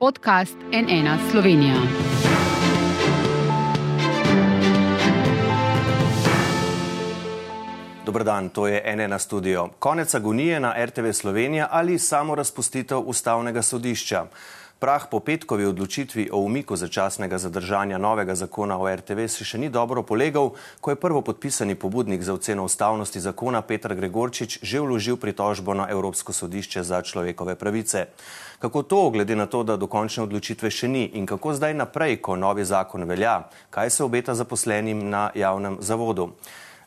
Podcast NN Slovenija. Dobro dan, to je NN studio. Konec agonije na RTV Slovenija ali samo razpustitev ustavnega sodišča. Prah po petkovi odločitvi o umiku začasnega zadržanja novega zakona o RTV se še ni dobro polegal, ko je prvo podpisani pobudnik za oceno ustavnosti zakona Petr Gregorčič že vložil pritožbo na Evropsko sodišče za človekove pravice. Kako to, glede na to, da dokončne odločitve še ni in kako zdaj naprej, ko novi zakon velja, kaj se obeta zaposlenim na javnem zavodu?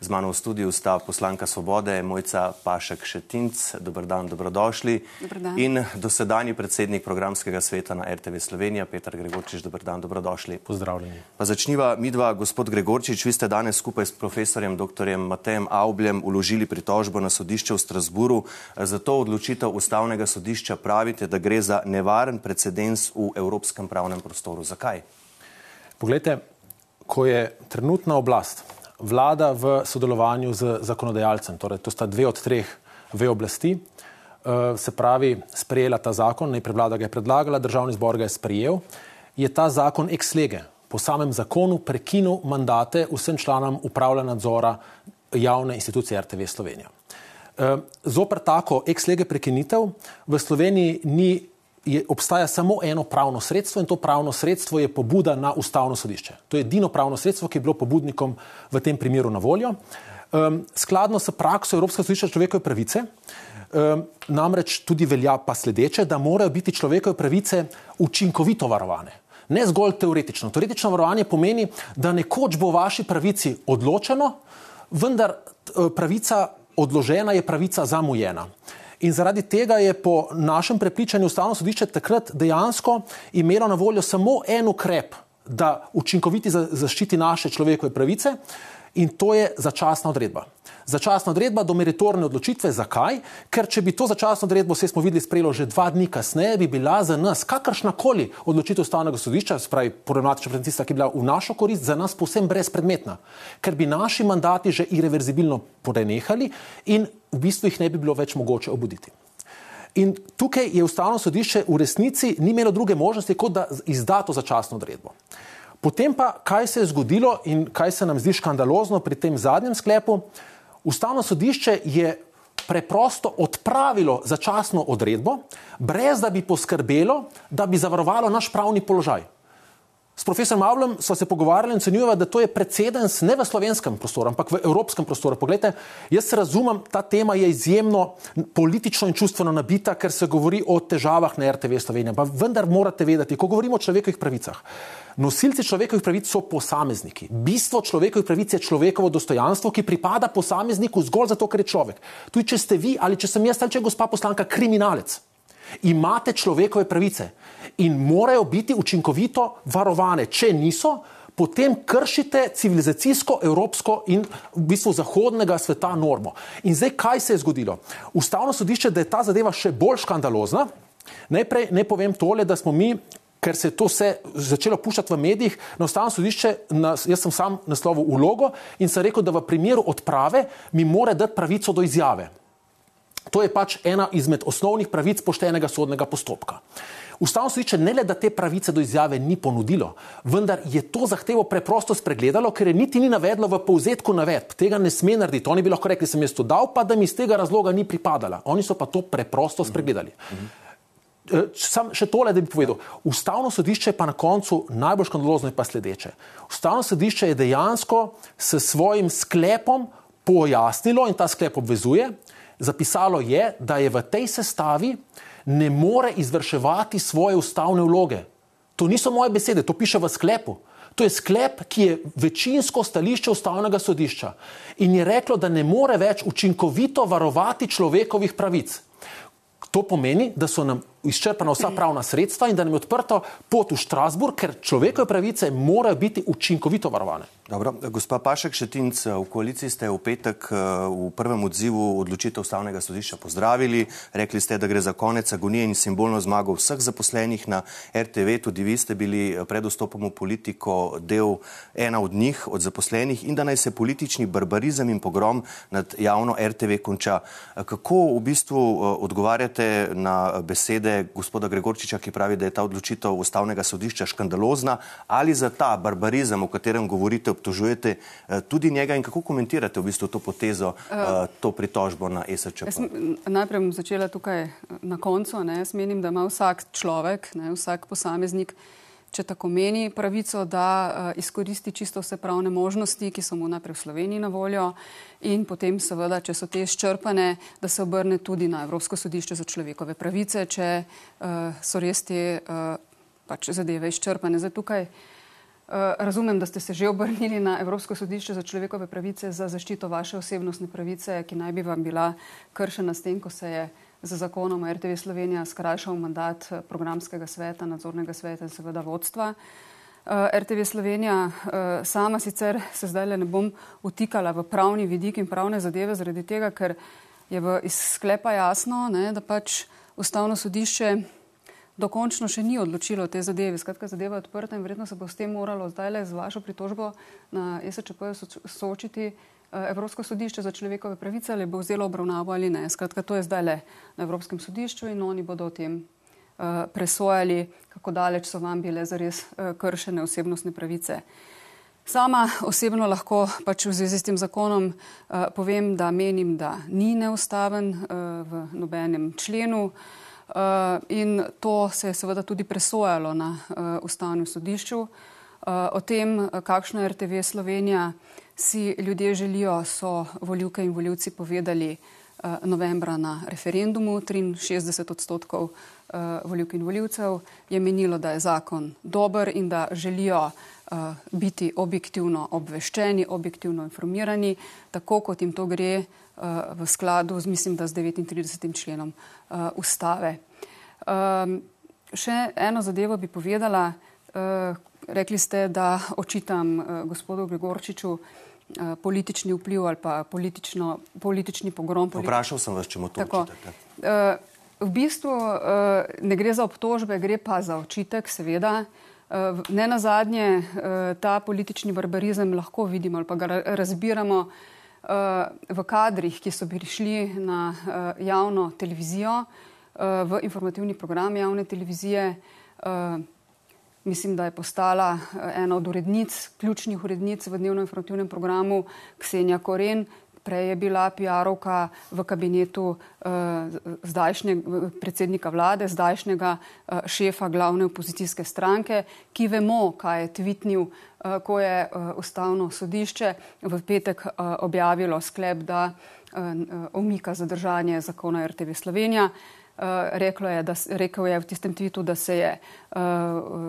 Z mano v studiu sta poslanka Svobode, Mojca Pašek Šetinc, dobr dan, dobrodošli. Dobar dan. In dosedajni predsednik programskega sveta na RTV Slovenija, Petr Gregorčič, dobr dan, dobrodošli. Pozdravljeni. Pa začniva midva, gospod Gregorčič, vi ste danes skupaj s profesorjem dr. Matejem Aubljem uložili pritožbo na sodišče v Strasburu. Zato odločitev ustavnega sodišča pravite, da gre za nevaren precedens v evropskem pravnem prostoru. Zakaj? Poglejte, ko je trenutna oblast vlada v sodelovanju z zakonodajalcem, torej to sta dve od treh ve oblasti, eh, se pravi, sprejela ta zakon, najprej vlada ga je predlagala, državni zbor ga je sprejel, je ta zakon ex lege? Po samem zakonu prekinil mandate vsem članom upravljanja nadzora javne institucije RTV Slovenija. Eh, zoper tako ex lege prekinitev v Sloveniji ni je, obstaja samo eno pravno sredstvo in to pravno sredstvo je pobuda na ustavno sodišče. To je edino pravno sredstvo, ki je bilo pobudnikom v tem primeru na voljo. Um, skladno s prakso Evropskega sodišča človekove pravice, um, namreč tudi velja pa sledeče, da morajo biti človekove pravice učinkovito varovane. Ne zgolj teoretično. Teoretično varovanje pomeni, da nekoč bo o vaši pravici odločeno, vendar pravica odložena je pravica zamujena. In zaradi tega je po našem prepričanju ustavno sodišče takrat dejansko imelo na voljo samo en ukrep, da učinkoviti zaščiti naše človekove pravice, in to je začasna odredba. Začasna odredba do meritorne odločitve. Zakaj? Ker če bi to začasno odredbo, vse smo videli, sprejelo že dva dni kasneje, bi bila za nas kakršna koli odločitev ustavnega sodišča, spravi problematična predsednica, ki je bila v našo korist, za nas povsem brezpredmetna. Ker bi naši mandati že irreverzibilno prenehali in v bistvu jih ne bi bilo več mogoče obuditi. In tukaj je ustavno sodišče v resnici ni imelo druge možnosti, kot da izda to začasno odredbo. Potem pa, kaj se je zgodilo in kaj se nam zdi škandalozno pri tem zadnjem sklepu, ustavno sodišče je preprosto odpravilo začasno odredbo, brez da bi poskrbelo, da bi zavarovalo naš pravni položaj. S profesorom Avlem smo se pogovarjali in ocenjujemo, da to je precedens ne v slovenskem prostoru, ampak v evropskem prostoru. Poglejte, jaz razumem, ta tema je izjemno politično in čustveno nabita, ker se govori o težavah na RTV Slovenija. Pa vendar morate vedeti, ko govorimo o človekovih pravicah, nosilci človekovih pravic so posamezniki. Bistvo človekovih pravic je človekovo dostojanstvo, ki pripada posamezniku zgolj zato, ker je človek. Tudi če ste vi ali če sem jaz ali če je gospa poslanka kriminalec, imate človekove pravice in morajo biti učinkovito varovane. Če niso, potem kršite civilizacijsko, evropsko in v bistvu zahodnega sveta normo. In zdaj, kaj se je zgodilo? Ustavno sodišče, da je ta zadeva še bolj škandalozna. Najprej ne povem tole, da smo mi. Ker se je to vse začelo puščati v medijih, na ustavno sodišče, na, jaz sem sam naslovil ulogo in sem rekel, da v primeru odprave mi mora dati pravico do izjave. To je pač ena izmed osnovnih pravic poštenega sodnega postopka. Ustavno sodišče ne le, da te pravice do izjave ni ponudilo, vendar je to zahtevo preprosto spregledalo, ker je niti ni navedlo v povzetku navedb. Tega ne sme narediti. Oni bi lahko rekli, sem jaz to dal, pa da mi iz tega razloga ni pripadala. Oni so pa to preprosto spregledali. Sam še tole, da bi povedal. Ustavno sodišče je pa na koncu najbolj škandalozno in pa sledeče. Ustavno sodišče je dejansko s svojim sklepom pojasnilo in ta sklep obvezuje, zapisalo je, da je v tej sestavi ne more izvrševati svoje ustavne vloge. To niso moje besede, to piše v sklepu. To je sklep, ki je večinsko stališče ustavnega sodišča in je reklo, da ne more več učinkovito varovati človekovih pravic. To pomeni, da so nam izčrpana vsa pravna sredstva in da nam je odprto pot v Štrasburg, ker človekove pravice morajo biti učinkovito varovane. Dobro, gospa Pašek Šetinc, v koaliciji ste v petek v prvem odzivu odločitev ustavnega sodišča pozdravili. Rekli ste, da gre za konec agonije in simbolno zmago vseh zaposlenih na RTV. Tudi vi ste bili pred vstopom v politiko del ena od njih, od zaposlenih in da naj se politični barbarizem in pogrom nad javno RTV konča. Kako v bistvu odgovarjate na besede besede gospoda Gregorčiča, ki pravi, da je ta odločitev ustavnega sodišča škandalozna, ali za ta barbarizem, o katerem govorite, obtožujete tudi njega in kako komentirate v bistvu to potezo, to pritožbo na SČP? Jaz najprej bom začela tukaj na koncu. Ne. Jaz menim, da ima vsak človek, ne, vsak posameznik če tako meni, pravico, da uh, izkoristi čisto vse pravne možnosti, ki so mu najprej v Sloveniji na voljo in potem seveda, če so te izčrpane, da se obrne tudi na Evropsko sodišče za človekove pravice, če uh, so res te uh, pač zadeve izčrpane. Zdaj tukaj razumem, da ste se že obrnili na Evropsko sodišče za človekove pravice za zaščito vaše osebnostne pravice, ki naj bi vam bila kršena s tem, ko se je z zakonom RTV Slovenija skrajšal mandat eh, programskega sveta, nadzornega sveta in seveda vodstva. Eh, RTV Slovenija eh, sama sicer se zdaj le ne bom utikala v pravni vidik in pravne zadeve zaradi tega, ker je v sklepa jasno, ne, da pač ustavno sodišče dokončno še ni odločilo o tej zadevi. Skratka, zadeva je odprta in verjetno se bo s tem moralo zdaj le z vašo pritožbo na SČP soočiti. Eh, Evropsko sodišče za človekove pravice ali bo vzelo obravnavo ali ne. Skratka, to je zdaj le na Evropskem sodišču in oni bodo o tem uh, presojali, kako daleč so vam bile zares uh, kršene osebnostne pravice. Sama osebno lahko pač v zvezi s tem zakonom uh, povem, da menim, da ni neustaven uh, v nobenem členu uh, in to se je seveda tudi presojalo na uh, ustavnem sodišču. Uh, o tem, kakšno je RTV Slovenija, si ljudje želijo, so voljivke in voljivci povedali uh, novembra na referendumu. 63 odstotkov uh, voljivk in voljivcev je menilo, da je zakon dober in da želijo uh, biti objektivno obveščeni, objektivno informirani, tako kot jim to gre v skladu z, mislim, da z 39. členom ustave. Um, še eno zadevo bi povedala. Rekli ste, da očitam gospodu Gregorčiču, Eh, politični vpliv ali pa politični pogrom. Politi Vprašal sem vas, če mu to očitate. Uh, v bistvu uh, ne gre za obtožbe, gre pa za očitek, seveda. Ne na zadnje, ta politični barbarizem lahko vidimo ali pa ga razbiramo v kadrih, ki so prišli na javno televizijo, v informativni program javne televizije. Mislim, da je postala eh, ena od urednic, ključnih urednic v dnevno informativnem programu Ksenija Koren. Prej je bila PR-ovka v kabinetu uh, zdajšnjega predsednika vlade, zdajšnjega uh, šefa glavne opozicijske stranke, ki vemo, kaj je tvitnil, uh, ko je uh, ustavno sodišče v petek uh, objavilo sklep, da uh, omika zadržanje zakona RTV Slovenija. Uh, Uh, je, da, rekel je v tistem tvitu, da se je uh,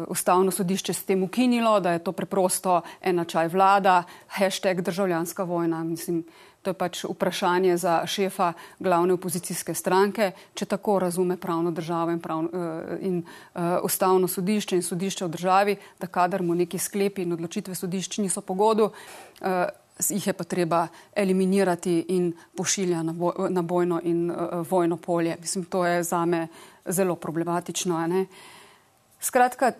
ustavno sodišče s tem ukinilo, da je to preprosto ena čaj vlada, hashtag državljanska vojna. Mislim, to je pač vprašanje za šefa glavne opozicijske stranke, če tako razume pravno državo in, pravno, uh, in uh, ustavno sodišče in sodišče v državi, da kadar mu neki sklepi in odločitve sodišč niso pogodu. Uh, jih je pa treba eliminirati in pošilja na, boj, na bojno in uh, vojno polje. Mislim, to je zame zelo problematično. Ne? Skratka,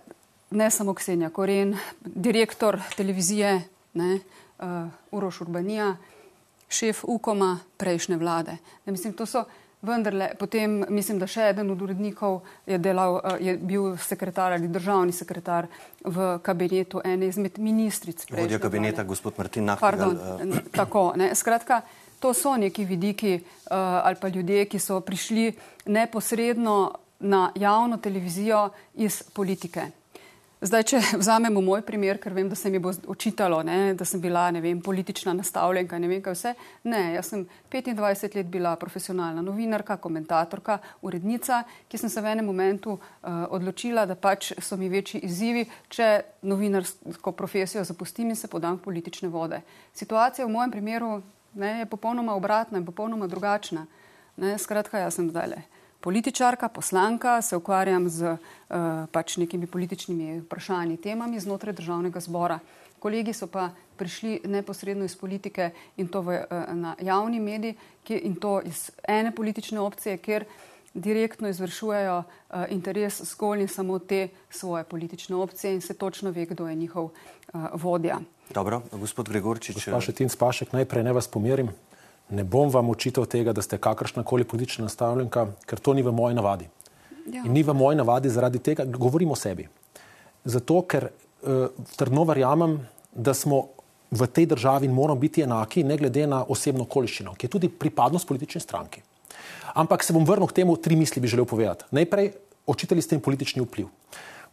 ne samo Ksenja Koren, direktor televizije ne, uh, Uroš Urbanija, šef UKOMA prejšnje vlade. Ne, mislim, to so vendarle, potem mislim, da še eden od urednikov je, delal, eh, je bil sekretar ali državni sekretar v kabinetu ene izmed ministric. Vodja kabineta, gospod Martin Nahtigal. Pardon, uh... tako, ne, skratka, to so neki vidiki uh, ali pa ljudje, ki so prišli neposredno na javno televizijo iz politike. Zdaj, če vzamemo moj primer, ker vem, da se mi bo očitalo, ne, da sem bila vem, politična nastavljenka, ne vem kaj vse. Ne, jaz sem 25 let bila profesionalna novinarka, komentatorka, urednica, ki sem se v enem momentu uh, odločila, da pač so mi večji izzivi, če novinarsko profesijo zapustim in se podam v politične vode. Situacija v mojem primeru ne, je popolnoma obratna in popolnoma drugačna. Ne, skratka, jaz sem zdaj le političarka, poslanka, se ukvarjam z uh, pač nekimi političnimi vprašanji, temami znotraj državnega zbora. Kolegi so pa prišli neposredno iz politike in to v, uh, na javni mediji ki, in to iz ene politične opcije, kjer direktno izvršujejo uh, interes zgolj in samo te svoje politične opcije in se točno ve, kdo je njihov uh, vodja. Dobro, gospod Gregorčič. Gospod Tin Spašek, najprej ne vas pomirim ne bom vam očital tega, da ste kakršna koli politična nastavljenka, ker to ni v moji navadi. Ja. In ni v moji navadi zaradi tega, govorim o sebi. Zato, ker uh, trdno verjamem, da smo v tej državi in moramo biti enaki, ne glede na osebno okoliščino, ki je tudi pripadnost politični stranki. Ampak se bom vrnil k temu, tri misli bi želel povedati. Najprej, očitali ste jim politični vpliv.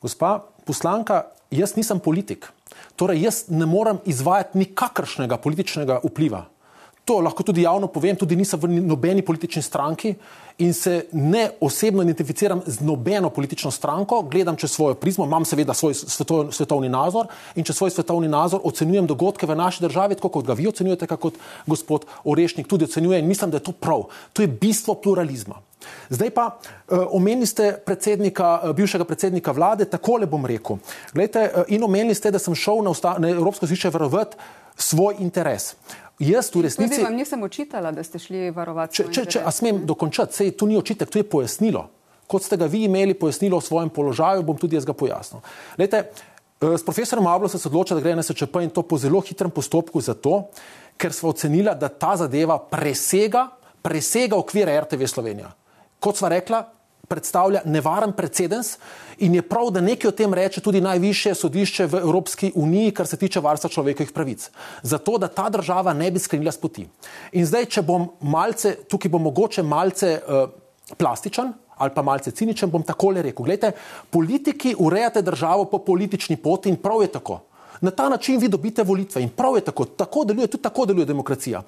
Gospa poslanka, jaz nisem politik, torej jaz ne morem izvajati nikakršnega političnega vpliva to lahko tudi javno povem, tudi nisem v nobeni politični stranki in se ne osebno identificiram z nobeno politično stranko, gledam čez svojo prizmo, imam seveda svoj svetov, svetovni nazor in čez svoj svetovni nazor ocenjujem dogodke v naši državi, tako kot ga vi ocenjujete, kot gospod Orešnik tudi ocenjuje in mislim, da je to prav. To je bistvo pluralizma. Zdaj pa uh, omenili ste predsednika, uh, bivšega predsednika vlade, takole bom rekel. Glejte, uh, in omenili ste, da sem šel na, na Evropsko zvišče varovati svoj interes. Jaz v resnici. Tudi vam nisem očitala, da ste šli varovati. Če, če, če, a smem dokončati, sej tu ni očitek, tu je pojasnilo. Kot ste ga vi imeli pojasnilo o svojem položaju, bom tudi jaz ga pojasnil. Lejte, eh, s profesorom Ablo se je odločil, da gre na SČP in to po zelo hitrem postopku zato, ker smo ocenila, da ta zadeva presega, presega okvire RTV Slovenija. Kot sva rekla, predstavlja nevaren precedens in je prav, da nekaj o tem reče tudi najvišje sodišče v Evropski uniji, kar se tiče varstva človekovih pravic. Zato, da ta država ne bi skrenila s poti. In zdaj, če bom malce, tukaj bom mogoče malce uh, plastičen ali pa malce ciničen, bom takole rekel. Glejte, politiki urejate državo po politični poti in prav je tako. Na ta način vi dobite volitve in prav je tako. Tako deluje, tudi tako deluje demokracija.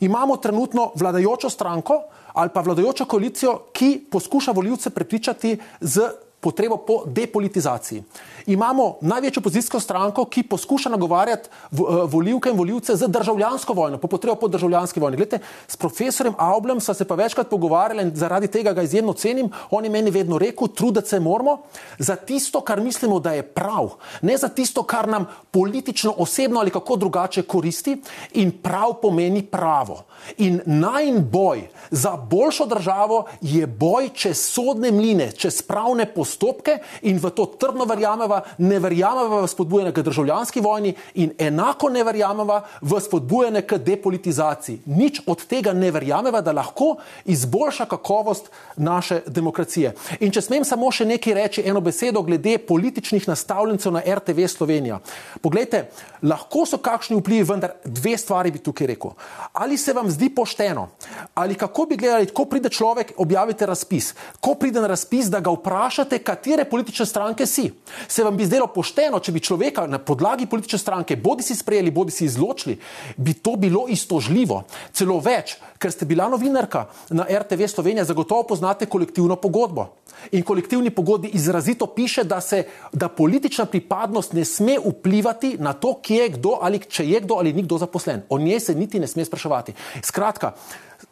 Imamo trenutno vladajočo stranko, ali pa vladajočo koalicijo, ki poskuša voljivce prepričati z potrebo po depolitizaciji. Imamo največjo opozicijsko stranko, ki poskuša nagovarjati eh, voljivke in voljivce z državljansko vojno, po potrebo po državljanski vojni. Glede, s profesorjem Aublem sva se pa večkrat pogovarjali in zaradi tega ga izjemno cenim. On je meni vedno rekel, truditi se moramo za tisto, kar mislimo, da je prav, ne za tisto, kar nam politično, osebno ali kako drugače koristi in prav pomeni pravo. In najn boj za boljšo državo je boj čez sodne mline, čez pravne postopke in v to trdno verjameva, ne verjameva v spodbujanje k državljanski vojni in enako ne verjameva v spodbujanje k depolitizaciji. Nič od tega ne verjameva, da lahko izboljša kakovost naše demokracije. In če smem samo še nekaj reči, eno besedo glede političnih nastavljencev na RTV Slovenija. Poglejte, lahko so kakšni vplivi, vendar dve stvari bi tukaj rekel. Ali se vam zdi pošteno, ali kako bi gledali, ko pride človek, objavite razpis, ko pride na razpis, da ga vprašate, katere politične stranke si. Se vam bi zdelo pošteno, če bi človeka na podlagi politične stranke bodi si sprejeli, bodi si izločili, bi to bilo istožljivo. Celo več, ker ste bila novinarka na RTV Slovenija, zagotovo poznate kolektivno pogodbo. In kolektivni pogodbi izrazito piše, da, se, da politična pripadnost ne sme vplivati na to, kje je kdo ali če je kdo ali ni kdo zaposlen. O njej se niti ne sme spraševati. Skratka,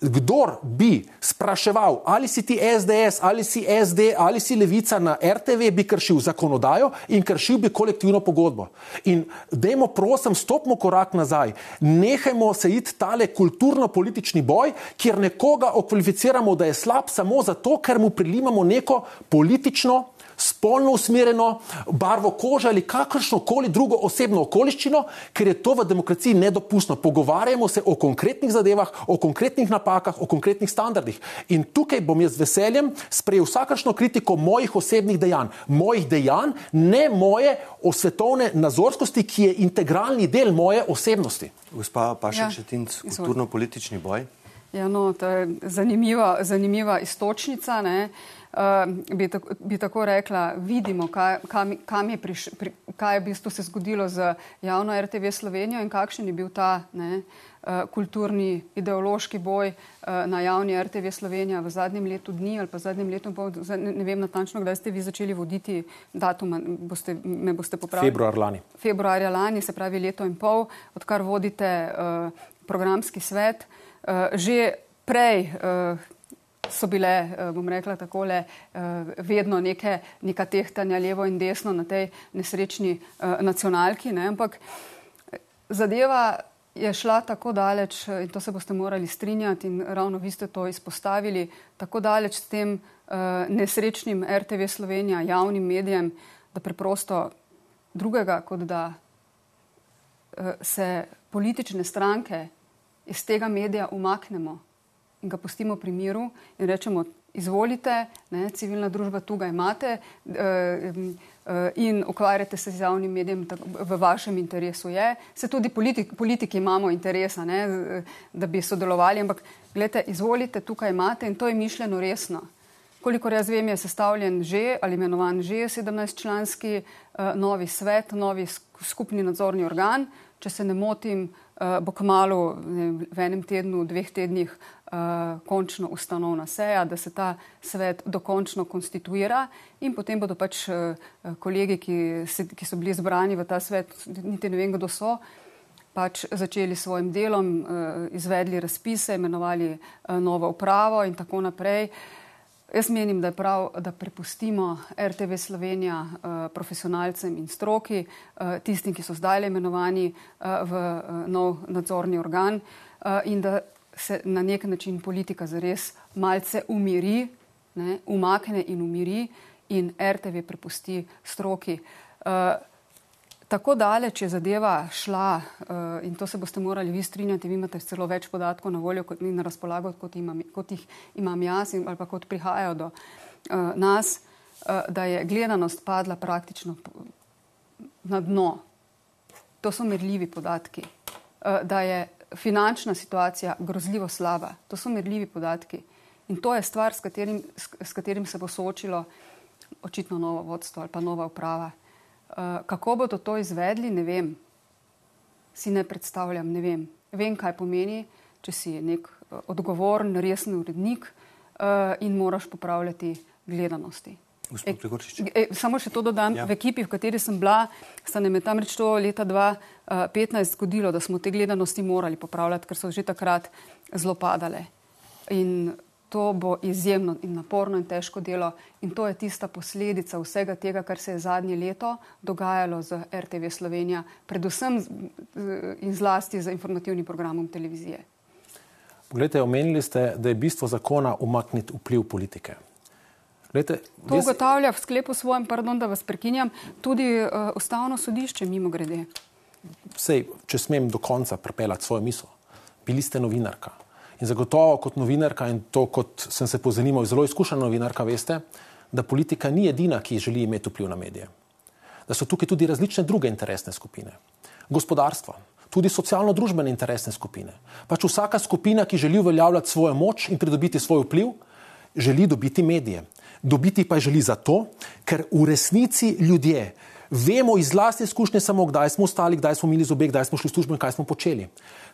kdor bi spraševal, ali si ti SDS, ali si SD, ali si levica na RTV, bi kršil zakonodajo in kršil bi kolektivno pogodbo. In dajmo, prosim, stopimo korak nazaj, nehajmo se iti tale kulturno-politični boj, kjer nekoga okvalificiramo, da je slab samo zato, ker mu prilimamo neko politično spolno usmerjeno barvo kože ali kakršno koli drugo osebno okoliščino, ker je to v demokraciji nedopustno. Pogovarjamo se o konkretnih zadevah, o konkretnih napakah, o konkretnih standardih. In tukaj bom jaz z veseljem sprejel vsakršno kritiko mojih osebnih dejanj, mojih dejanj, ne moje osvetovne nazorskosti, ki je integralni del moje osebnosti. Gospa Paša Četinc, ja. kulturno-politični boj. Ja, no, to je zanimiva, zanimiva istočnica. Ne? Uh, bi, tako, bi tako rekla, vidimo, kaj, kam, kam je, priš, pri, kaj je v bistvu se zgodilo z javno RTV Slovenijo in kakšen je bil ta ne, uh, kulturni, ideološki boj uh, na javni RTV Slovenija v zadnjem letu dni ali pa zadnjem letu, pol, ne, ne vem natančno, kdaj ste vi začeli voditi datum, boste, me boste popravili. Februar lani. Februarja lani, se pravi leto in pol, odkar vodite uh, programski svet. Uh, že prej, uh, so bile, eh, bom rekla takole, eh, vedno neke, neka tehtanja levo in desno na tej nesrečni eh, nacionalki. Ne? Ampak zadeva je šla tako daleč in to se boste morali strinjati in ravno vi ste to izpostavili, tako daleč s tem nesrečnim RTV Slovenija, javnim medijem, da preprosto drugega, kot da se politične stranke iz tega medija umaknemo in ga pustimo pri miru in rečemo, izvolite, ne, civilna družba tukaj imate. Uh, In ukvarjate se z javnim medijem, v vašem interesu je. Se tudi politik, politiki imamo interesa, ne, da bi sodelovali, ampak gledajte, izvolite, tukaj imate in to je mišljeno resno. Kolikor jaz vem, je sestavljen že ali imenovan že 17-članski uh, novi svet, novi skupni nadzorni organ. Če se ne motim, uh, bo kmalo v enem tednu, dveh tednih končno ustanovna seja, da se ta svet dokončno konstituira in potem bodo pač uh, kolegi, ki, se, ki so bili zbrani v ta svet, niti ne vem, kdo so, pač začeli s svojim delom, uh, izvedli razpise, imenovali novo upravo in tako naprej. Jaz menim, da je prav, da prepustimo RTV Slovenija uh, profesionalcem in stroki, uh, tistim, ki so zdaj imenovani uh, v uh, nov nadzorni organ uh, in da se na nek način politika zares malce umiri, ne, umakne in umiri in RTV prepusti stroki. Uh, Tako daleč je zadeva šla uh, in to se boste morali vi strinjati, vi imate celo več podatkov na voljo kot, in na razpolago, kot, imam, kot jih imam jaz in, ali pa kot prihajajo do uh, nas, uh, da je gledanost padla praktično na dno. To so merljivi podatki. Uh, da je finančna situacija grozljivo slaba. To so merljivi podatki. In to je stvar, s katerim, s, s katerim se bo soočilo očitno novo vodstvo ali pa nova uprava. Eh, kako bodo to izvedli, ne vem. Si ne predstavljam, ne vem. Vem, kaj pomeni, če si nek uh, odgovoren, resen urednik uh, in moraš popravljati gledanosti. E, e, samo še to dodam. Ja. V ekipi, v kateri sem bila, sta nam je tam reč to leta 2015 zgodilo, da smo te gledanosti morali popravljati, ker so že takrat zelo padale. In to bo izjemno in naporno in težko delo. In to je tista posledica vsega tega, kar se je zadnje leto dogajalo z RTV Slovenija, predvsem in zlasti z informativnim programom televizije. Poglejte, omenili ste, da je bistvo zakona umakniti vpliv politike. Glede, to ugotavlja v sklepu svojem, pardon, da vas prekinjam, tudi uh, ustavno sodišče mimo grede. Sej, če smem do konca prepeljati svojo misel, bili ste novinarka, In zagotovo kot novinarka, in to kot sem se pozanimal, zelo izkušena novinarka, veste, da politika ni edina, ki želi imeti vpliv na medije. Da so tukaj tudi različne druge interesne skupine. Gospodarstvo, tudi socialno-družbene interesne skupine. Pač vsaka skupina, ki želi uveljavljati svojo moč in pridobiti svoj vpliv, želi dobiti medije. Dobiti pa želi zato, ker v resnici ljudje vemo iz vlastne izkušnje samo, kdaj smo ostali, kdaj smo imeli zobe, kdaj smo šli v službo in kaj smo počeli.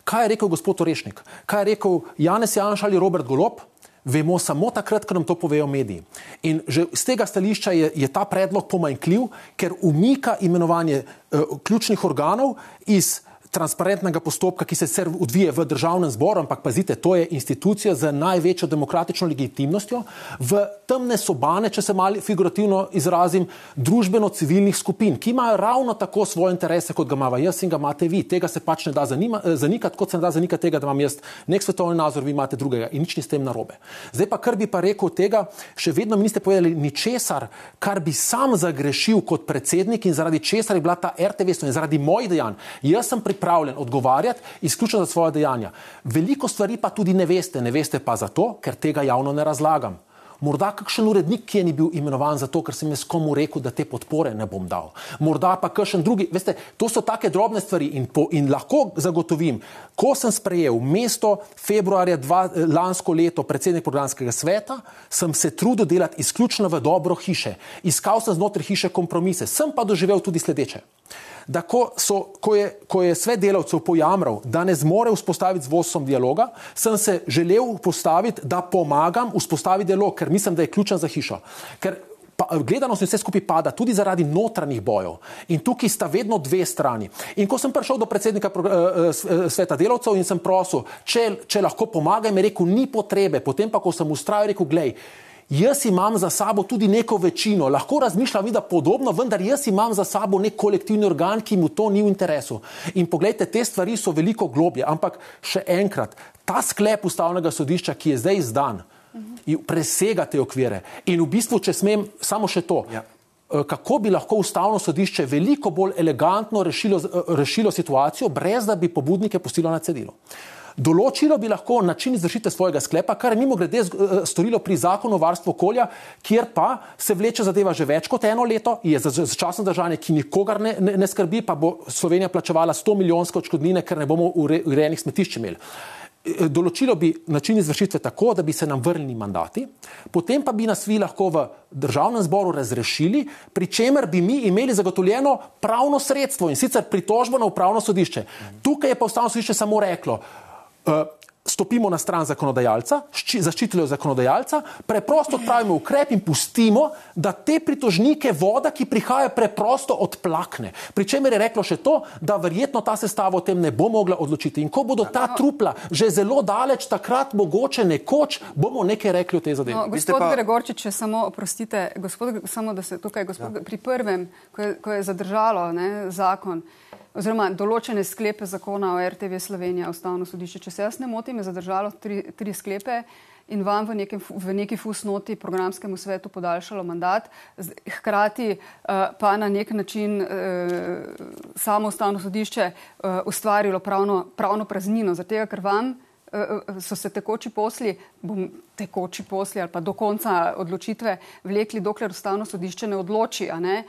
Kaj je rekel gospod Orešnik, kaj je rekel Janez Janš ali Robert Golop, vemo samo takrat, ko nam to povejo mediji. In že z tega stališča je, je ta predlog pomanjkljiv, ker umika imenovanje uh, ključnih organov iz transparentnega postopka, ki se sicer odvije v državnem zboru, ampak pazite, to je institucija z največjo demokratično legitimnostjo, v temne sobane, če se malo figurativno izrazim, družbeno-civilnih skupin, ki imajo ravno tako svoje interese, kot ga imamo jaz in ga imate vi. Tega se pač ne da zanima, eh, zanikati, kot se ne da zanikati tega, da imam jaz nek svetovni nazor, vi imate drugega in nič ni s tem narobe. Zdaj pa, kar bi pa rekel tega, še vedno mi niste povedali ničesar, kar bi sam zagrešil kot predsednik in zaradi česar je bila ta RTV in zaradi mojih dejanj. Jaz sem pripravljen pripravljen odgovarjati izključno za svoje dejanja. Veliko stvari pa tudi ne veste, ne veste pa zato, ker tega javno ne razlagam. Morda kakšen urednik, ki je ni bil imenovan zato, ker sem jaz komu rekel, da te podpore ne bom dal. Morda pa kakšen drugi. Veste, to so take drobne stvari in, po, in lahko zagotovim, ko sem sprejel mesto februarja dva, lansko leto predsednik programskega sveta, sem se trudil delati izključno v dobro hiše. Iskal sem znotraj hiše kompromise. Sem pa doživel tudi sledeče da ko, so, ko, je, ko je svet delavcev pojamral, da ne zmore vzpostaviti z vodstvom dialoga, sem se želel postaviti, da pomagam vzpostaviti dialog, ker mislim, da je ključen za hišo. Ker pa, gledanost vse skupaj pada tudi zaradi notranjih bojev. In tukaj sta vedno dve strani. In ko sem prišel do predsednika uh, uh, sveta delavcev in sem prosil, če, če lahko pomagam, je rekel, ni potrebe. Potem pa, ko sem ustrajal, rekel, gledaj, Jaz imam za sabo tudi neko večino, lahko razmišljam, da je podobno, vendar jaz imam za sabo nek kolektivni organ, ki mu to ni v interesu. In pogledajte, te stvari so veliko globlje. Ampak še enkrat, ta sklep ustavnega sodišča, ki je zdaj izdan, presega te okvire. In v bistvu, če smem samo še to. Ja. Eh, kako bi lahko ustavno sodišče veliko bolj elegantno rešilo, eh, rešilo situacijo, brez da bi pobudnike pustilo na cedilu. Določilo bi lahko način izvršitve svojega sklepa, kar je mimo grede eh, storilo pri zakonu o varstvu okolja, kjer pa se vleče zadeva že več kot eno leto, je za začasno držanje, ki nikogar ne, ne, ne skrbi, pa bo Slovenija plačevala 100 milijonske odškodnine, ker ne bomo urejenih smetišč imeli. Eh, določilo bi način izvršitve tako, da bi se nam vrnili mandati, potem pa bi nas vi lahko v državnem zboru razrešili, pri čemer bi mi imeli zagotovljeno pravno sredstvo in sicer pritožbo na upravno sodišče. Tukaj je pa ustavno sodišče samo reklo, uh, stopimo na stran zakonodajalca, zaščitilo zakonodajalca, preprosto odpravimo ukrep in pustimo, da te pritožnike voda, ki prihaja, preprosto odplakne. Pričemer je reklo še to, da verjetno ta sestava o tem ne bo mogla odločiti. In ko bodo ta trupla že zelo daleč, takrat mogoče nekoč bomo nekaj rekli o tej zadevi. No, gospod pa... Gregorčič, če samo oprostite, gospod, samo da se tukaj, gospod, ja. pri prvem, ko je, ko je zadržalo ne, zakon, oziroma določene sklepe zakona o RTV Slovenija, ustavno sodišče. Če se jaz ne motim, je zadržalo tri, tri sklepe in vam v, nekem, v neki fusnoti programskemu svetu podaljšalo mandat, hkrati uh, pa na nek način uh, samo ustavno sodišče uh, ustvarilo pravno, pravno praznino, zato ker vam so se tekoči posli, bom tekoči posli ali pa do konca odločitve vlekli, dokler ustavno sodišče ne odloči. Ne?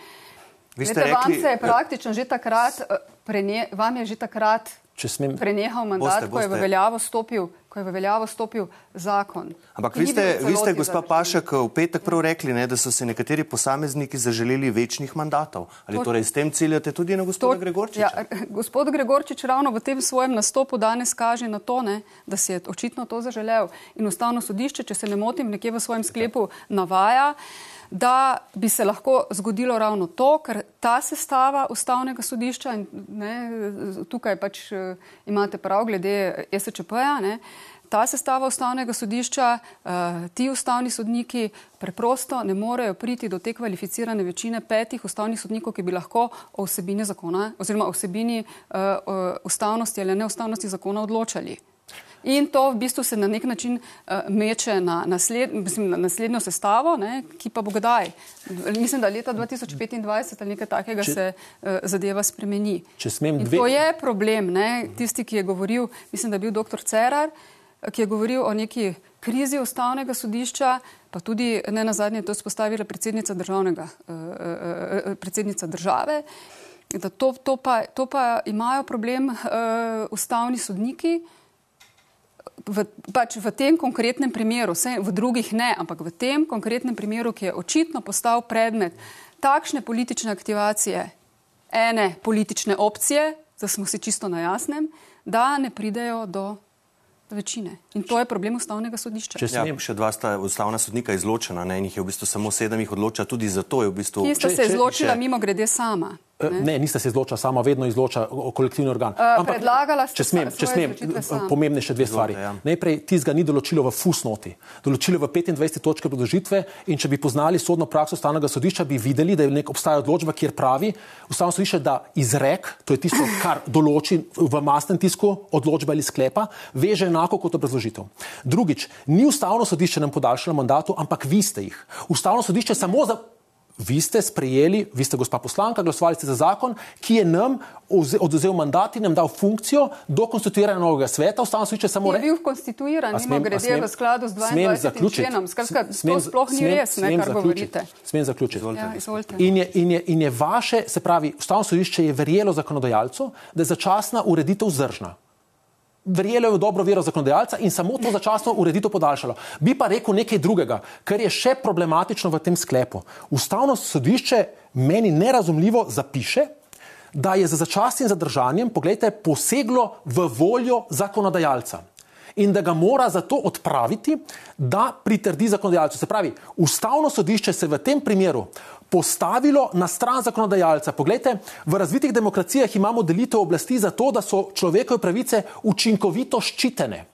Veste, rekli, vam se je praktično že takrat, eh, prene, vam je že takrat smem, prenehal mandat, boste, boste. ko je v veljavo stopil. Ko je v veljavo stopil zakon. Ampak vi ste, vi ste gospa Pašek, v petek prav rekli, ne, da so se nekateri posamezniki zaželeli večnih mandatov. Ali to, torej s tem ciljate tudi na gospoda Gregorčiča? Ja, gospod Gregorčič ravno v tem svojem nastopu danes kaže na to, ne, da si je očitno to zaželel. In ustavno sodišče, če se ne motim, nekje v svojem sklepu navaja. Uh, da bi se lahko zgodilo ravno to, ker ta sestava ustavnega sodišča, in ne, tukaj pač uh, imate prav glede SČP-ja, ta sestava ustavnega sodišča, uh, ti ustavni sodniki preprosto ne morejo priti do te kvalificirane večine petih ustavnih sodnikov, ki bi lahko o vsebini zakona oziroma o vsebini uh, ustavnosti ali neustavnosti zakona odločali. In to v bistvu se na nek način uh, meče na, nasled, mislim, na naslednjo sestavo, ne, ki pa bo kdaj. Mislim, da leta 2025 ali nekaj takega če, se uh, zadeva spremeni. Dve... To je problem. Ne, tisti, ki je govoril, mislim, da je bil dr. Cerar, ki je govoril o neki krizi ustavnega sodišča, pa tudi ne na zadnje to spostavila predsednica, državnega, uh, uh, uh, predsednica države. To, to, pa, to pa imajo problem uh, ustavni sodniki v, pač v tem konkretnem primeru, vse v drugih ne, ampak v tem konkretnem primeru, ki je očitno postal predmet takšne politične aktivacije ene politične opcije, da smo si čisto na jasnem, da ne pridejo do večine. In to je problem ustavnega sodišča. Če smem, ja, še dva sta ustavna sodnika izločena, ne, in jih je v bistvu samo sedem jih odloča, tudi zato je v bistvu. Kje sta se izločila mimo grede sama? Eh, ne, ne niste se izločili, sama vedno izloča kolektivni organ. Uh, Ampak, predlagala ste, če smem, če smem pomembne še dve stvari. Ja. Najprej, tizga ni določilo v fusnoti, določilo v 25. točke predložitve in če bi poznali sodno prakso ustavnega sodišča, bi videli, da je nek obstaja odločba, kjer pravi ustavno sodišče, da izrek, to je tisto, kar določi v masnem tisku odločba ali sklepa, veže enako kot obrazložitev. Drugič, ni ustavno sodišče nam podaljšalo mandatu, ampak vi ste jih. Ustavno sodišče samo za Vi ste sprejeli, vi ste gospa poslanka, glasovali ste za zakon, ki je nam oduzel mandat in nam dal funkcijo do konstituiranja novega sveta. Ustavno sodišče samo reče. Je bil konstituiran, mimo grede v skladu z 22. členom. Skratka, to sploh ni res, ne, kar govorite. Smem zaključiti. Ja, in, je, in, je, in je vaše, se pravi, ustavno sodišče je verjelo zakonodajalcu, da je začasna ureditev zdržna verjelo v dobro vero zakonodajalca in samo to začasno ureditev podaljšalo. Bi pa rekel nekaj drugega, kar je še problematično v tem sklepu. Ustavno sodišče meni nerazumljivo zapiše, da je za začasnim zadržanjem, pogledajte, poseglo v voljo zakonodajalca in da ga mora zato odpraviti, da pritrdi zakonodajalcu. Se pravi, ustavno sodišče se v tem primeru postavilo na stran zakonodajalca. Poglejte, v razvitih demokracijah imamo delitev oblasti zato, da so človekove pravice učinkovito ščitene.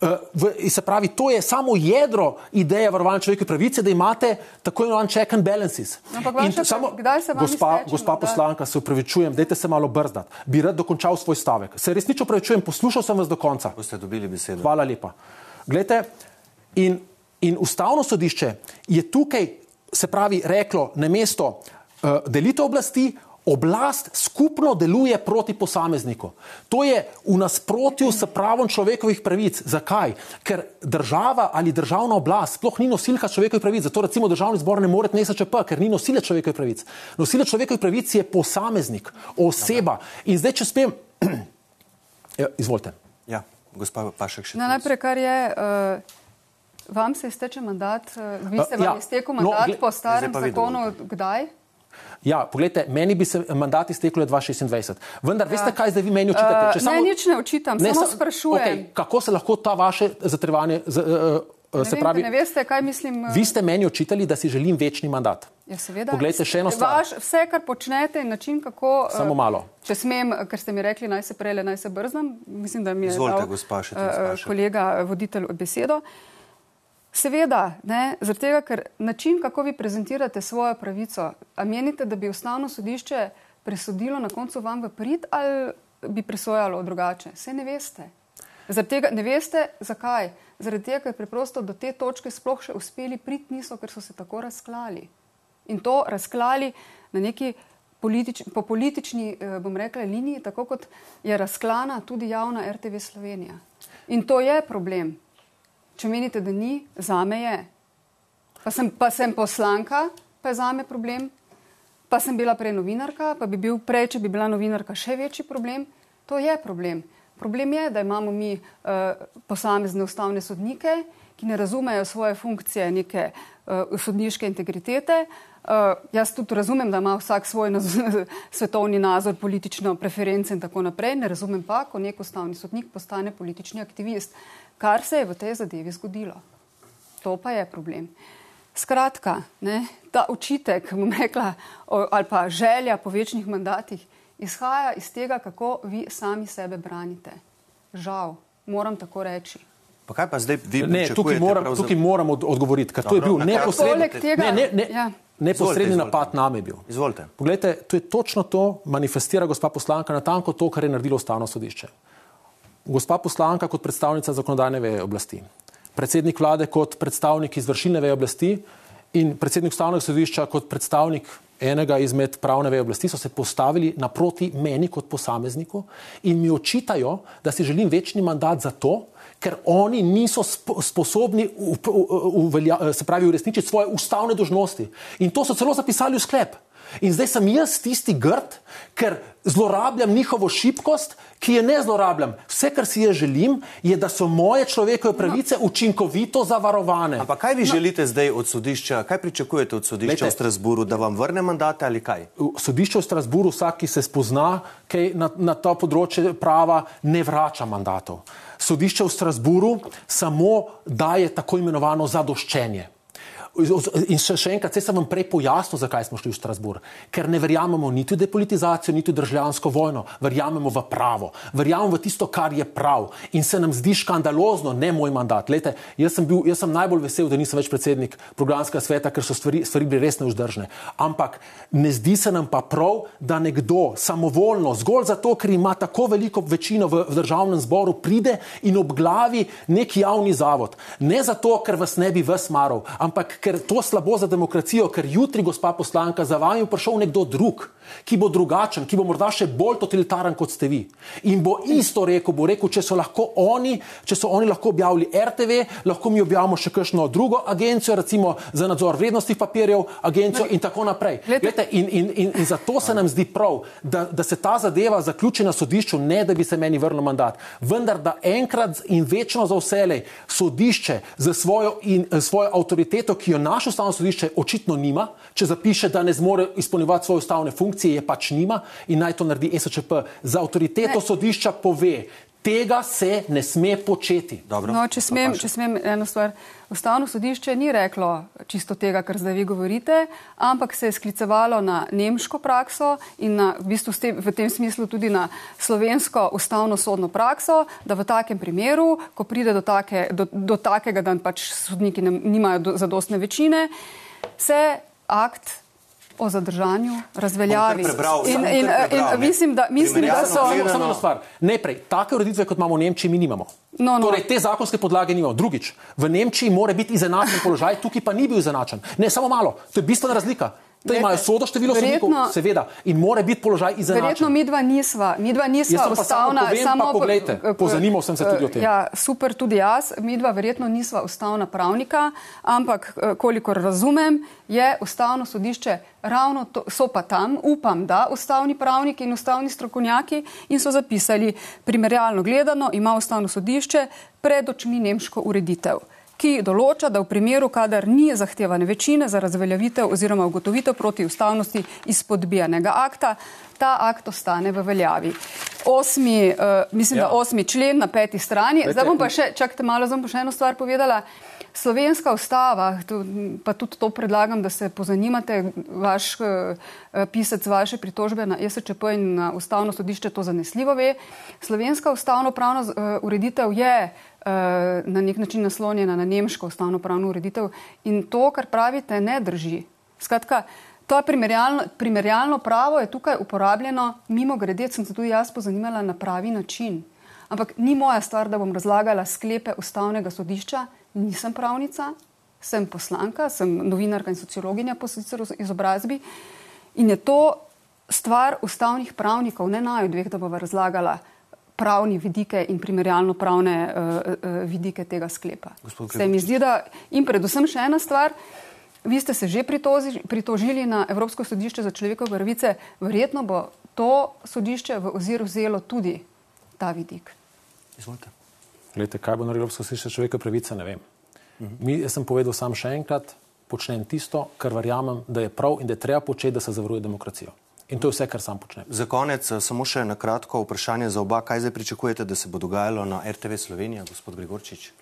Eh, v, se pravi, to je samo jedro ideje varovanja človekove pravice, da imate tako imenovan check and balances. In samo, kdaj se vam gospa, gospa poslanka, se upravičujem, dajte se malo brzdati. Bi rad dokončal svoj stavek. Se resnično upravičujem, poslušal sem vas do konca. Boste dobili besedo. Hvala lepa. Glejte, in, in ustavno sodišče je tukaj se pravi, reklo na mesto uh, delitev oblasti, oblast skupno deluje proti posamezniku. To je v nasprotju s pravom človekovih pravic. Zakaj? Ker država ali državna oblast sploh ni nosilka človekovih pravic. Zato recimo državni zbor ne more NSČP, ker ni nosilec človekovih pravic. Nosilec človekovih pravic je posameznik, oseba. In zdaj, če spem, ja, izvolite. Ja, gospa Pašek še. Na najprej, kar je. Uh... Vam se izteče mandat, vi ste uh, ja, iztekel no, mandat no, po starem zakonu, kdaj? Ja, pogledajte, meni bi se mandat iztekel 2026. Vendar, ja. veste, kaj zdaj vi meni očitate? Uh, samo... Ne, nič ne očitam, ne, samo sa... sprašujem. Okay, kako se lahko ta vaše zatrevanje. Z, uh, Ne, se vem, pravi, ne veste, kaj mislim. Vi ste meni očitali, da si želim večni mandat. Ja, seveda. Poglejte še eno stvar. Vaš, vse, kar počnete, način, kako. Samo malo. Če smem, ker ste mi rekli, naj se prele, naj se brznam. Mislim, da mi je Izvolite, dal, gospa, še, uh, kolega voditelj besedo. Uh, Seveda, zaradi tega, ker način, kako vi prezentirate svojo pravico, a menite, da bi ustavno sodišče presodilo na koncu vam v prid ali bi presojalo drugače? Vse ne veste. Zaradi tega ne veste, zakaj. Zaradi tega, ker preprosto do te točke sploh še uspeli prid niso, ker so se tako razklali. In to razklali na neki politič, po politični, eh, bom rekla, liniji, tako kot je razklana tudi javna RTV Slovenija. In to je problem. Če menite, da ni, za me je. Pa sem, pa sem poslanka, pa je za me problem. Pa sem bila prej novinarka, pa bi bil prej, če bi bila novinarka, še večji problem. To je problem. Problem je, da imamo mi uh, posamezne ustavne sodnike, ki ne razumejo svoje funkcije neke uh, sodniške integritete. Uh, jaz tudi razumem, da ima vsak svoj nazor, svetovni nazor, politično preference in tako naprej. Ne razumem pa, ko nek ustavni sodnik postane politični aktivist kar se je v tej zadevi zgodilo. To pa je problem. Skratka, ne, ta očitek, bom rekla, ali pa želja po večnih mandatih, izhaja iz tega, kako vi sami sebe branite. Žal, moram tako reči. Pa kaj pa zdaj vi ne, tukaj moram, pravzaprav... tukaj moram odgovoriti, ker to je bil neposredni, tega, ne, ne, ne, ja. neposredni izvolite, napad izvolite. name. Bil. Izvolite. Poglejte, to je točno to, manifestira gospa poslanka na tanko to, kar je naredilo ustavno sodišče gospa poslanka kot predstavnica zakonodajne veje oblasti, predsednik vlade kot predstavnik izvršilne veje oblasti in predsednik ustavnega sodišča kot predstavnik enega izmed pravne veje oblasti so se postavili naproti meni kot posamezniku in mi očitajo, da si želim večni mandat za to, ker oni niso sposobni se pravi uresničiti svoje ustavne dožnosti. In to so celo zapisali v sklep. In zdaj sem jaz tisti grd, ker zlorabljam njihovo šibkost, ki je ne zlorabljam. Vse, kar si jaz želim, je, da so moje človekove pravice no. učinkovito zavarovane. Ampak kaj vi no. želite zdaj od sodišča, kaj pričakujete od sodišča Lejte, v Strasburu, da vam vrne mandate ali kaj? Sodišče v Strasburu, vsak, ki se spozna na, na to področje prava, ne vrača mandatov. Sodišče v Strasburu samo daje tako imenovano zadoščenje. In še, še enkrat, sem vam prej pojasnil, zakaj smo šli v Strasbourg. Ker ne verjamemo niti v depolitizacijo, niti v državljansko vojno, verjamemo v pravo, verjamemo v tisto, kar je prav. In se nam zdi škandalozno, ne moj mandat. Lete, jaz, sem bil, jaz sem najbolj vesel, da nisem več predsednik programskega sveta, ker so stvari, stvari bile res neuzdržne. Ampak ne zdi se nam pa prav, da nekdo samovoljno, zgolj zato, ker ima tako veliko večino v, v državnem zboru, pride in obglavi nek javni zavod. Ne zato, ker vas ne bi vas maral, ampak ker to slabo za demokracijo, ker jutri, gospa poslanka, za vami bo prišel nekdo drug, ki bo drugačen, ki bo morda še bolj totalitaren kot ste vi. In bo isto rekel, bo rekel, če so lahko oni, če so oni lahko objavili RTV, lahko mi objavimo še kakšno drugo agencijo, recimo za nadzor vrednostnih papirjev, agencijo ne, in tako naprej. Glede, in, in, in, in zato se nam zdi prav, da, da se ta zadeva zaključi na sodišču, ne da bi se meni vrnil mandat. Vendar, da enkrat in večno za vselej sodišče za svojo, in, svojo avtoriteto, ki jo jo naše ustavno sodišče očitno nima, če zapiše, da ne zmore izpolnjevati svoje ustavne funkcije, je pač nima in naj to naredi SČP. Za avtoriteto ne. sodišča pove, tega se ne sme početi. No, če, smem, če smem eno stvar. Ustavno sodišče ni reklo čisto tega, kar zdaj vi govorite, ampak se je sklicevalo na nemško prakso in na, v, bistvu te, v tem smislu tudi na slovensko ustavno sodno prakso, da v takem primeru, ko pride do, take, do, do takega, da pač sodniki ne, nimajo zadostne večine, se akt o zadržanju razveljavi. In, in, in mislim, da, mislim, da so. Samo ena stvar. Najprej, take ureditve, kot imamo v Nemčiji, mi nimamo. No, no. Torej, te zakonske podlage nimamo. Drugič, v Nemčiji mora biti izenačen položaj, tukaj pa ni bil izenačen. Ne, samo malo, to je bistvena razlika. Da imajo sodo število sodnikov, seveda, in mora biti položaj izenačen. Verjetno mi dva nisva, mi dva nisva ustavna. Samo, samo pa poglejte, pozanimal sem se tudi o tem. Ja, super, tudi jaz. Mi dva verjetno nisva ustavna pravnika, ampak eh, kolikor razumem, je ustavno sodišče ravno to, so pa tam, upam, da ustavni pravniki in ustavni strokovnjaki in so zapisali, primerjalno gledano, ima ustavno sodišče pred očmi nemško ureditev ki določa, da v primeru, kadar ni zahtevane večine za razveljavitev oziroma ugotovitev proti ustavnosti izpodbijanega akta, ta akt ostane v veljavi. Osmi, uh, mislim, ja. da osmi člen na peti strani. Zdaj bom pa še, čakajte malo, zdaj bom pa še eno stvar povedala. Slovenska ustava, pa tudi to predlagam, da se pozanimate, vaš uh, pisec vaše pritožbe na SČP in na ustavno sodišče to zanesljivo ve. Slovenska ustavno pravna uh, ureditev je uh, Eh, na nek način naslonjena na nemško ustavno pravno ureditev in to, kar pravite, ne drži. Skratka, to primerjalno, primerjalno pravo je tukaj uporabljeno, mimo grede sem se tudi jaz pozanimala na pravi način. Ampak ni moja stvar, da bom razlagala sklepe ustavnega sodišča, nisem pravnica, sem poslanka, sem novinarka in sociologinja po sicer izobrazbi in je to stvar ustavnih pravnikov, ne naj dveh, da bova razlagala pravni vidike in primerjalno pravne uh, uh, vidike tega sklepa. Se mi zdi, da in predvsem še ena stvar, vi ste se že pritoži, pritožili na Evropsko sodišče za človekove pravice, verjetno bo to sodišče v ozir vzelo tudi ta vidik. Izvolite. Glede, kaj bo naredilo Evropsko sodišče za človekove pravice, ne vem. Mhm. Mi, jaz sem povedal sam še enkrat, počnem tisto, kar verjamem, da je prav in da je treba početi, da se zavaruje demokracijo. In to je vse, kar sam počnem. Za konec, eh, samo še na kratko vprašanje za oba. Kaj zdaj pričakujete, da se bo dogajalo na RTV Slovenija, gospod Grigorčič?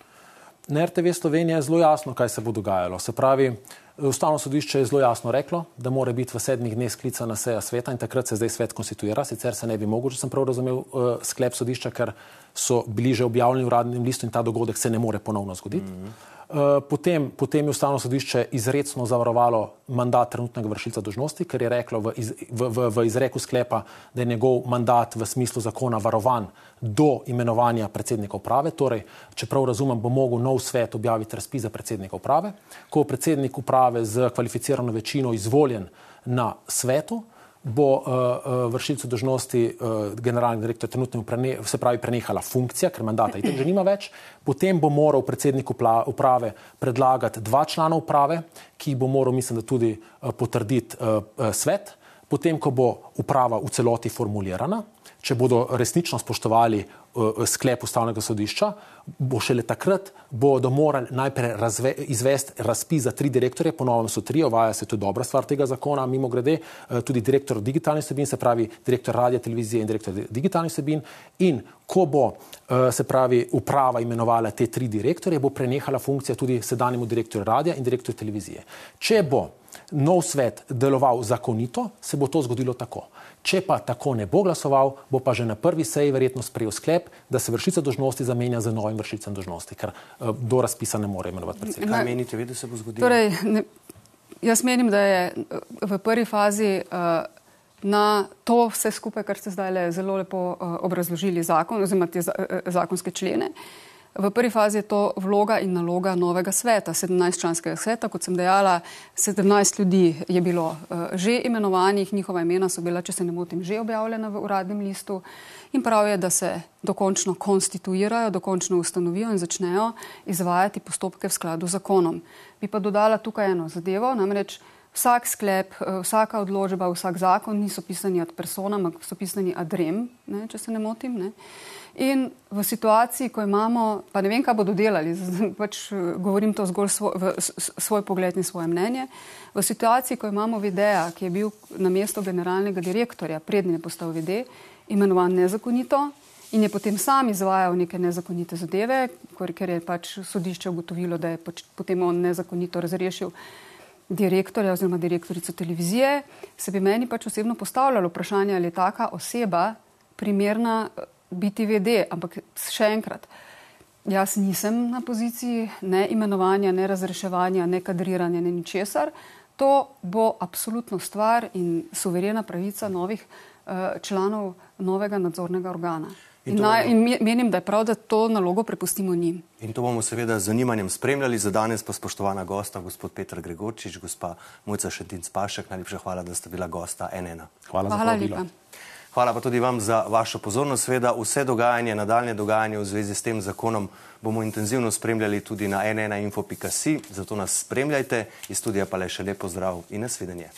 Na RTV Slovenija je zelo jasno, kaj se bo dogajalo. Se pravi, Ustavno sodišče je zelo jasno reklo, da mora biti v sedmih dneh sklicana seja sveta in takrat se zdaj svet konstituira. Sicer se ne bi mogel, če sem prav razumel, uh, sklep sodišča, ker so bili že objavljeni v uradnem listu in ta dogodek se ne more ponovno zgoditi. Mm -hmm. Eh, potem, potem je ustavno sodišče izredno zavarovalo mandat trenutnega vršilca dožnosti, ker je reklo v, iz, v, v, v izreku sklepa, da je njegov mandat v smislu zakona varovan do imenovanja predsednika uprave. Torej, če prav razumem, bo mogel nov svet objaviti razpis za predsednika uprave. Ko je predsednik uprave z kvalificirano večino izvoljen na svetu, bo uh, uh, vršilcu dožnosti uh, generalnega direktorja trenutno prene, se pravi prenehala funkcija, ker mandata itak že nima več, potem bo moral predsednik uprave predlagati dva člana uprave, ki bo moral, mislim, da tudi uh, potrditi uh, uh, svet, potem, ko bo uprava v celoti formulirana, če bodo resnično spoštovali uh, sklep ustavnega sodišča, bo šele takrat bodo morali najprej razve, izvesti razpis za tri direktorje, ponovno so tri, ovaja se to dobra stvar tega zakona, mimo grede, uh, tudi direktor digitalnih vsebin, se pravi direktor radija, televizije in direktor digitalnih vsebin. In ko bo uh, se pravi uprava imenovala te tri direktorje, bo prenehala funkcija tudi sedanjemu direktorju radija in direktorju televizije. Če bo nov svet deloval zakonito, se bo to zgodilo tako. Če pa tako ne bo glasoval, bo pa že na prvi seji verjetno sprejel sklep, da se vršica dožnosti zamenja z novim vršicem dožnosti, ker uh, do razpisa ne more imenovati predsednika. Kaj menite, vi, da se bo zgodilo? Torej, ne, jaz menim, da je eh, v prvi fazi uh, na to vse skupaj, kar ste zdaj le zelo lepo uh, obrazložili zakon oziroma te zakonske člene. Uh, V prvi fazi je to vloga in naloga novega sveta, 17-članskega sveta. Kot sem dejala, 17 ljudi je bilo uh, že imenovanih, njihova imena so bila, če se ne motim, že objavljena v uradnem listu. In prav je, da se dokončno konstituirajo, dokončno ustanovijo in začnejo izvajati postopke v skladu z zakonom. Bi pa dodala tukaj eno zadevo, namreč vsak sklep, eh, vsaka odložba, vsak zakon niso pisani ad personam, ampak so pisani ad rem, ne, če se ne motim. Ne. In v situaciji, ko imamo, pa ne vem, kaj bodo delali, pač eh, govorim to zgolj svoj, v, svoj pogled in svoje mnenje, v situaciji, ko imamo videja, ki je bil na mesto generalnega direktorja, prednji je postal vide, imenovan nezakonito in je potem sam izvajal neke nezakonite zadeve, ker je pač sodišče ugotovilo, da je pač potem on nezakonito razrešil direktorja oziroma direktorico televizije, se bi meni pač osebno postavljalo vprašanje, ali je taka oseba primerna biti vede, ampak še enkrat, jaz nisem na poziciji ne imenovanja, ne razreševanja, ne kadriranja, ne ničesar. To bo absolutno stvar in suverena pravica novih uh, članov novega nadzornega organa. In, na, in menim, da je prav, da to nalogo prepustimo njim. In to bomo seveda z zanimanjem spremljali. Za danes pa spoštovana gosta, gospod Petr Gregorčič, gospa Mojca Šetinc Pašek, najlepša hvala, da ste bila gosta NN. Hvala, hvala lepa. Hvala pa tudi vam za vašo pozornost. Sveda vse dogajanje, nadaljne dogajanje v zvezi s tem zakonom bomo intenzivno spremljali tudi na nnainfo.si, zato nas spremljajte. Iz studija pa le še lepo zdrav in nasvidenje.